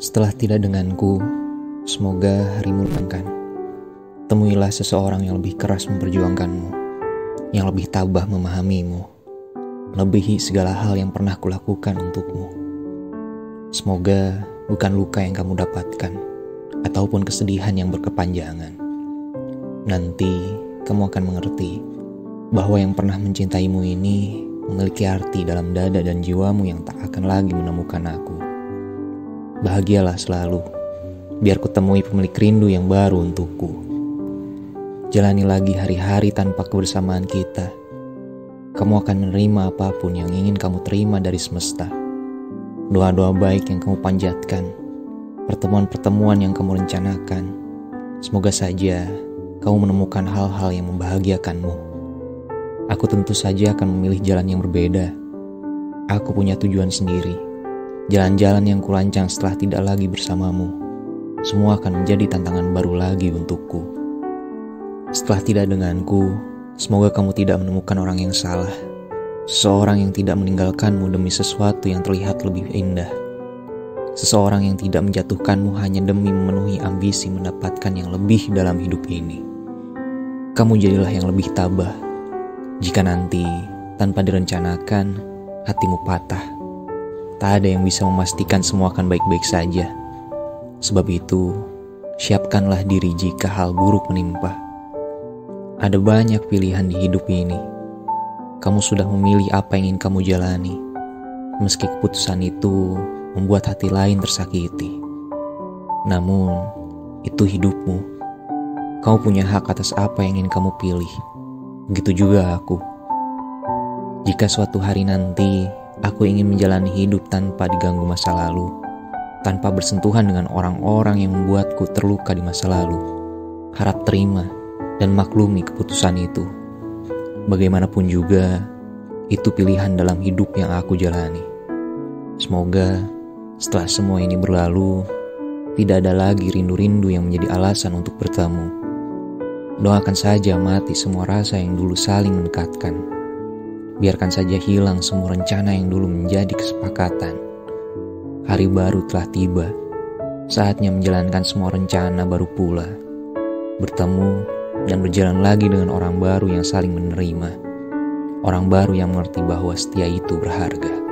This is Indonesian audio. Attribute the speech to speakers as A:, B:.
A: Setelah tidak denganku, semoga harimu lengan. Temuilah seseorang yang lebih keras memperjuangkanmu, yang lebih tabah memahamimu, lebihi segala hal yang pernah kulakukan untukmu. Semoga bukan luka yang kamu dapatkan, ataupun kesedihan yang berkepanjangan. Nanti kamu akan mengerti bahwa yang pernah mencintaimu ini memiliki arti dalam dada dan jiwamu yang tak akan lagi menemukan aku. Bahagialah selalu, biar kutemui pemilik rindu yang baru untukku. Jalani lagi hari-hari tanpa kebersamaan kita. Kamu akan menerima apa pun yang ingin kamu terima dari semesta. Doa-doa baik yang kamu panjatkan, pertemuan-pertemuan yang kamu rencanakan. Semoga saja kamu menemukan hal-hal yang membahagiakanmu. Aku tentu saja akan memilih jalan yang berbeda. Aku punya tujuan sendiri Jalan-jalan yang kurancang setelah tidak lagi bersamamu, semua akan menjadi tantangan baru lagi untukku. Setelah tidak denganku, semoga kamu tidak menemukan orang yang salah. Seseorang yang tidak meninggalkanmu demi sesuatu yang terlihat lebih indah. Seseorang yang tidak menjatuhkanmu hanya demi memenuhi ambisi mendapatkan yang lebih dalam hidup ini. Kamu jadilah yang lebih tabah. Jika nanti, tanpa direncanakan, hatimu patah Tak ada yang bisa memastikan semua akan baik-baik saja. Sebab itu, siapkanlah diri jika hal buruk menimpa. Ada banyak pilihan di hidup ini. Kamu sudah memilih apa yang ingin kamu jalani, meski keputusan itu membuat hati lain tersakiti. Namun, itu hidupmu. Kamu punya hak atas apa yang ingin kamu pilih. Begitu juga aku. Jika suatu hari nanti Aku ingin menjalani hidup tanpa diganggu masa lalu, tanpa bersentuhan dengan orang-orang yang membuatku terluka di masa lalu. Harap terima dan maklumi keputusan itu. Bagaimanapun juga, itu pilihan dalam hidup yang aku jalani. Semoga setelah semua ini berlalu, tidak ada lagi rindu-rindu yang menjadi alasan untuk bertemu. Doakan saja mati semua rasa yang dulu saling mendekatkan. Biarkan saja hilang semua rencana yang dulu menjadi kesepakatan. Hari baru telah tiba. Saatnya menjalankan semua rencana baru pula. Bertemu dan berjalan lagi dengan orang baru yang saling menerima. Orang baru yang mengerti bahwa setia itu berharga.